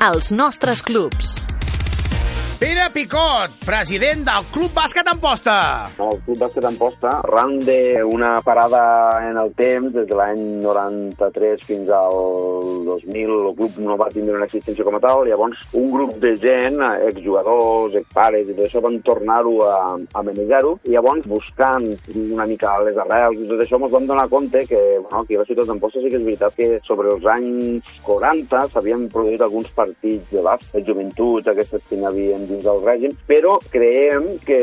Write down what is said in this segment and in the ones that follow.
Els nostres clubs. Pere Picot, president del Club Bàsquet Amposta. El Club Bàsquet Amposta, arran d'una parada en el temps, des de l'any 93 fins al 2000, el club no va tindre una existència com a tal, llavors un grup de gent, exjugadors, expares i tot això, van tornar-ho a, a manejar-ho, i llavors buscant una mica les arrels i tot això, ens vam donar compte que, bueno, aquí a la ciutat d'Amposta sí que és veritat que sobre els anys 40 s'havien produït alguns partits de bàsquet, joventut, aquestes que havia dins del règim, però creiem que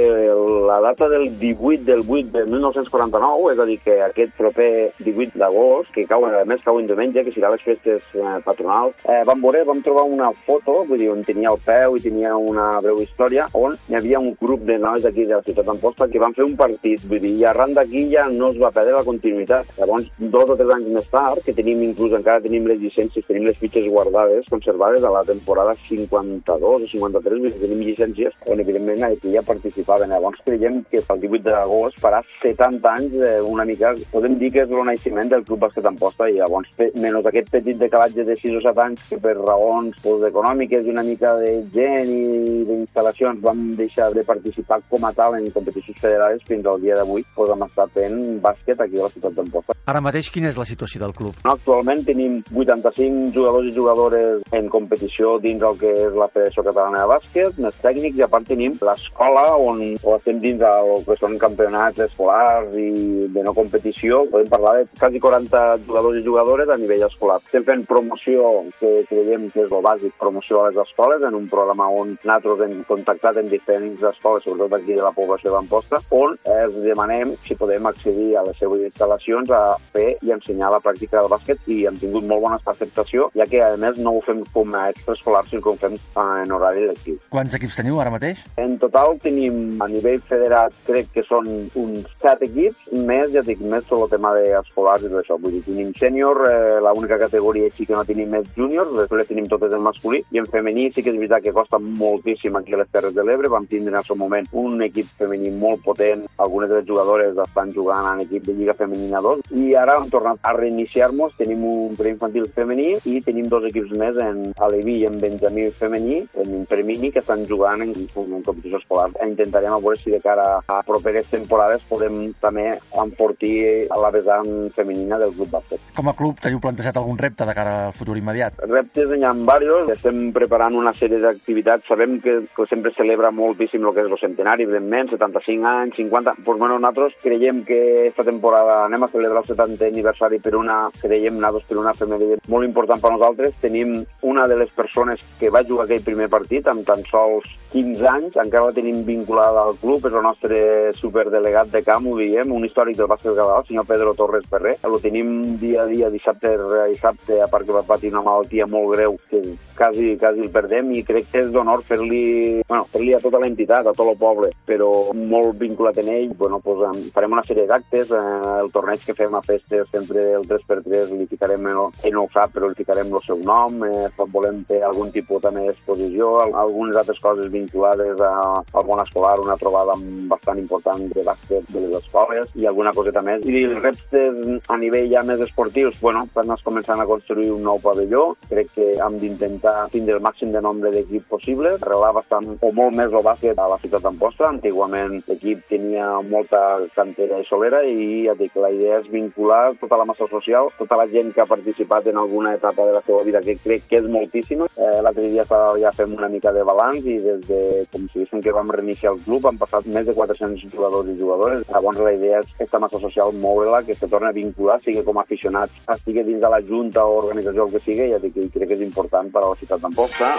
la data del 18 del 8 de 1949, és a dir, que aquest proper 18 d'agost, que cau, a més cau en diumenge, que serà les festes eh, patronals, eh, vam veure, vam trobar una foto, vull dir, on tenia el peu i tenia una breu història, on hi havia un grup de nois d'aquí de la ciutat d'Amposta que van fer un partit, vull dir, i arran d'aquí ja no es va perdre la continuïtat. Llavors, dos o tres anys més tard, que tenim inclús encara tenim les llicències, tenim les fitxes guardades, conservades a la temporada 52 o 53, vull dir, tenim llicències on evidentment aquí ja participaven. Llavors creiem que pel 18 d'agost farà 70 anys, eh, una mica, podem dir que és el naixement del Club Bàsquet Amposta i llavors, menys aquest petit decalatge de 6 o 7 anys que per raons pues, econòmiques i una mica de gent i d'instal·lacions vam deixar de participar com a tal en competicions federades fins al dia d'avui pues, hem estat fent bàsquet aquí a la ciutat d'Amposta. Ara mateix, quina és la situació del club? No, actualment tenim 85 jugadors i jugadores en competició dins el que és la Federació Catalana de Bàsquet, més tècnics, i a part tenim l'escola on o estem dins del que són campionats escolars i de no competició. Podem parlar de quasi 40 jugadors i jugadores a nivell escolar. Estem fent promoció, que creiem que és el bàsic, promoció a les escoles, en un programa on nosaltres hem contactat en diferents escoles, sobretot aquí de la població d'Amposta, on els demanem si podem accedir a les seves instal·lacions a fer i ensenyar la pràctica del bàsquet i hem tingut molt bona acceptació, ja que a més no ho fem com a extraescolar, sinó que ho fem en horari lectiu. Quants equips teniu ara mateix? En total tenim a nivell federat, crec que són uns 7 equips, més, ja dic, més tot el tema d'escolars i tot això. Vull dir, tenim sènior, eh, l'única categoria sí que no tenim més júniors, després tenim totes en masculí, i en femení sí que és veritat que costa moltíssim aquí a les Terres de l'Ebre. Vam tindre en el seu moment un equip femení molt potent, algunes de les jugadores estan jugant en equip de Lliga Femenina 2, i ara hem tornat a reiniciar-nos, tenim un preinfantil femení i tenim dos equips més en Aleví i en Benjamí femení, en Premini, que estan jugant en, en competició escolar. Intentarem a veure si de cara a properes temporades podem també enfortir a la vessant femenina del club bàsquet. Com a club, teniu plantejat algun repte de cara al futur immediat? Reptes n'hi ha diversos, estem preparant una sèrie d'activitats, sabem que, que sempre celebra moltíssim el que és el centenari, evidentment, 75 anys, 50, doncs bueno, nosaltres creiem que esta temporada anem a celebrar el 70 aniversari per una, creiem nosaltres, per una efemèride molt important per nosaltres. Tenim una de les persones que va jugar aquell primer partit amb tan sols 15 anys, encara la tenim vinculada al club, és el nostre superdelegat de camp, ho diem, un històric del bàsquet català, el senyor Pedro Torres Ferrer. El tenim dia a dia, dissabte a dissabte, a part que va patir una malaltia molt greu que quasi, quasi el perdem i crec que és d'honor fer-li bueno, fer a tota l'entitat, a tot el poble, però molt vinculat en ell. Bueno, pues, farem una sèrie d'actes, eh, el torneig que fem a festes, sempre el 3x3 li ficarem, el, ell no ho sap, però li ficarem el seu nom, eh, volem fer algun tipus també d'exposició, algunes altres coses vinculades a, al món escolar, una trobada bastant important de bàsquet de les escoles i alguna coseta més. I els reptes a nivell ja més esportius, bueno, estan començant a construir un nou pavelló, crec que hem d'intentar tindre el màxim de nombre d'equips possible, arreglar bastant o molt més el bàsquet a la ciutat d'Amposta. Antigament l'equip tenia molta cantera i solera i ja dic, la idea és vincular tota la massa social, tota la gent que ha participat en alguna etapa de la seva vida, que crec que és moltíssima. Eh, L'altre dia ja fem una mica de balanç i des de, com si diguéssim que vam reiniciar el club, han passat més de 400 jugadors i jugadores. Llavors la idea és aquesta massa social moure-la, que se torni a vincular, sigui com a aficionats, estigui dins de la junta o organització el que sigui, ja dic, crec que és important per a la ciutat d'Amposta.